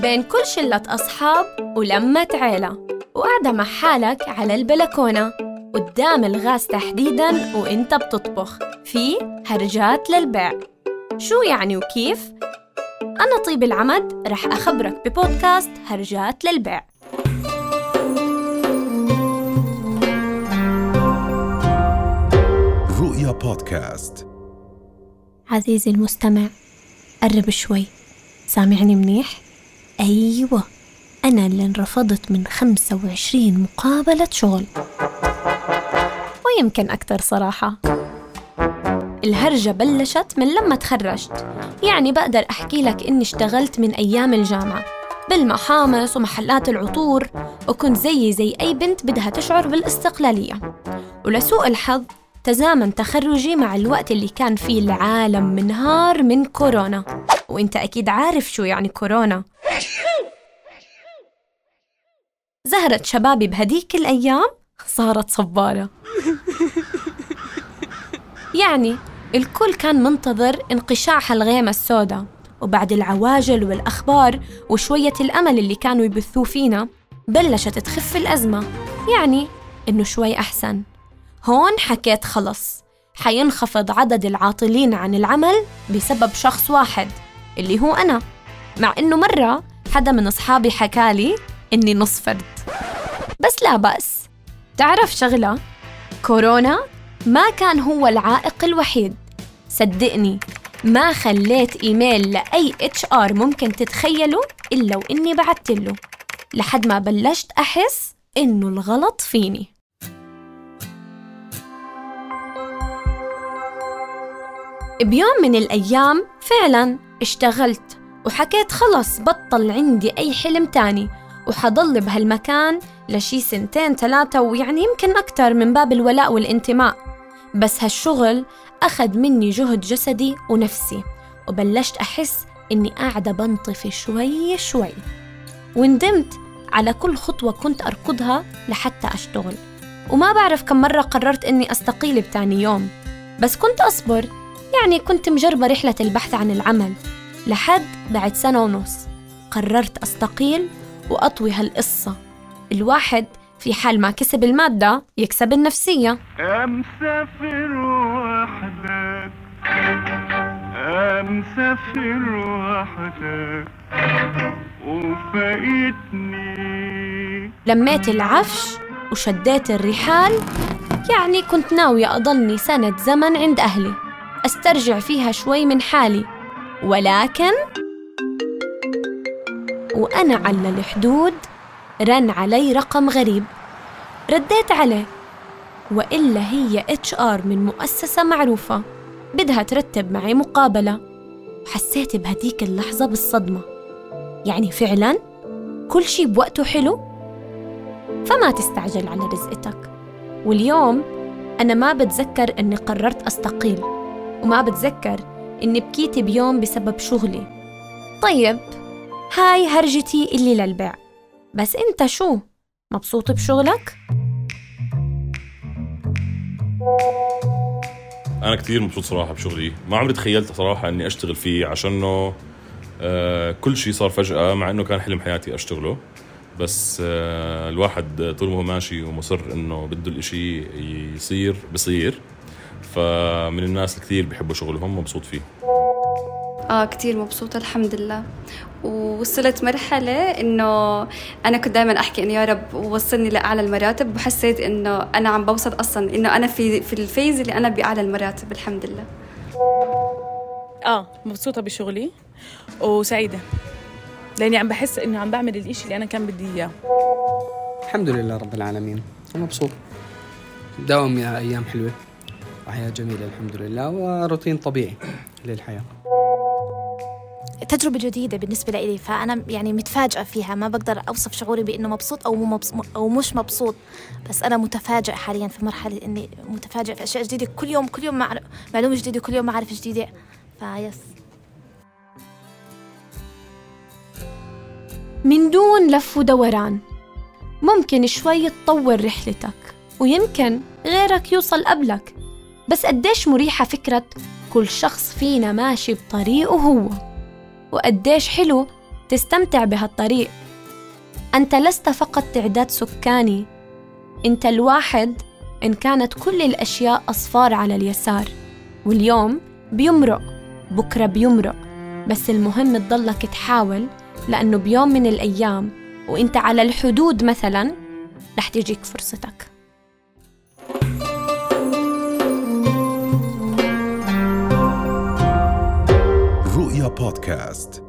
بين كل شلة أصحاب ولمة عيلة. وقاعدة مع حالك على البلكونة. قدام الغاز تحديداً وإنت بتطبخ. في هرجات للبيع. شو يعني وكيف؟ أنا طيب العمد رح أخبرك ببودكاست هرجات للبيع. رؤيا بودكاست. عزيزي المستمع قرب شوي. سامعني منيح؟ أيوة أنا اللي انرفضت من 25 مقابلة شغل. ويمكن أكتر صراحة. الهرجة بلشت من لما تخرجت. يعني بقدر أحكي لك إني اشتغلت من أيام الجامعة. بالمحامص ومحلات العطور وكنت زيي زي أي بنت بدها تشعر بالاستقلالية. ولسوء الحظ تزامن تخرجي مع الوقت اللي كان فيه العالم منهار من كورونا. وإنت أكيد عارف شو يعني كورونا. زهرت شبابي بهديك الأيام صارت صبارة. يعني الكل كان منتظر انقشاع هالغيمة السوداء وبعد العواجل والأخبار وشوية الأمل اللي كانوا يبثوه فينا بلشت تخف الأزمة. يعني إنه شوي أحسن. هون حكيت خلص حينخفض عدد العاطلين عن العمل بسبب شخص واحد اللي هو أنا. مع إنه مرة حدا من أصحابي حكالي إني نص فرد. بس لا بأس. تعرف شغلة؟ كورونا ما كان هو العائق الوحيد. صدقني ما خليت إيميل لأي HR ممكن تتخيله إلا وإني بعت له. لحد ما بلشت أحس إنه الغلط فيني. بيوم من الأيام فعلا اشتغلت وحكيت خلص بطل عندي أي حلم تاني. وحضل بهالمكان لشي سنتين ثلاثة ويعني يمكن أكتر من باب الولاء والانتماء. بس هالشغل أخذ مني جهد جسدي ونفسي وبلشت أحس إني قاعدة بنطفي شوي شوي. وندمت على كل خطوة كنت أركضها لحتى أشتغل. وما بعرف كم مرة قررت إني أستقيل بتاني يوم. بس كنت أصبر يعني كنت مجربة رحلة البحث عن العمل. لحد بعد سنة ونص قررت أستقيل وأطوي هالقصة. الواحد في حال ما كسب المادة يكسب النفسية. أمسافر وحدك. أمسافر وحدك. وفايتني. لميت العفش وشديت الرحال. يعني كنت ناوية أضلني سنة زمن عند أهلي. أسترجع فيها شوي من حالي. ولكن وأنا على الحدود رن علي رقم غريب. رديت عليه. وإلا هي HR من مؤسسة معروفة. بدها ترتب معي مقابلة. وحسيت بهديك اللحظة بالصدمة. يعني فعلا؟ كل شي بوقته حلو؟ فما تستعجل على رزقتك. واليوم أنا ما بتذكر أني قررت أستقيل. وما بتذكر إني بكيت بيوم بسبب شغلي. طيب هاي هرجتي اللي للبيع. بس أنت شو؟ مبسوط بشغلك؟ أنا كثير مبسوط صراحة بشغلي. ما عمري تخيلت صراحة إني أشتغل فيه عشانه آه كل شيء صار فجأة مع إنه كان حلم حياتي أشتغله. بس آه الواحد طول ما هو ماشي ومصر إنه بده الإشي يصير بصير. فمن الناس كثير بيحبوا شغلهم مبسوط فيه. آه كتير مبسوطة الحمد لله. ووصلت مرحلة إنه أنا كنت دائما أحكي إنه يا رب وصلني لأعلى المراتب وحسيت إنه أنا عم بوصل أصلا إنه أنا في في الفيز اللي أنا بأعلى المراتب الحمد لله. آه مبسوطة بشغلي وسعيدة لأني عم بحس إنه عم بعمل الإشي اللي أنا كان بدي إياه. الحمد لله رب العالمين. ومبسوط. دوام يا أيام حلوة. وحياة جميلة الحمد لله. وروتين طبيعي للحياة. تجربة جديدة بالنسبة لي فأنا يعني متفاجئة فيها. ما بقدر أوصف شعوري بإنه مبسوط أو مو مبسوط أو مش مبسوط بس أنا متفاجئ حاليا في مرحلة إني متفاجئ في أشياء جديدة. كل يوم كل يوم مع معلومة جديدة كل يوم معرفة جديدة. فيس من دون لف ودوران ممكن شوي تطور رحلتك ويمكن غيرك يوصل قبلك. بس قديش مريحة فكرة كل شخص فينا ماشي بطريقه هو. وقديش حلو تستمتع بهالطريق. أنت لست فقط تعداد سكاني أنت الواحد إن كانت كل الأشياء أصفار على اليسار. واليوم بيمرق بكرة بيمرق بس المهم تضلك تحاول لأنه بيوم من الأيام وإنت على الحدود مثلا رح تجيك فرصتك. رؤيا بودكاست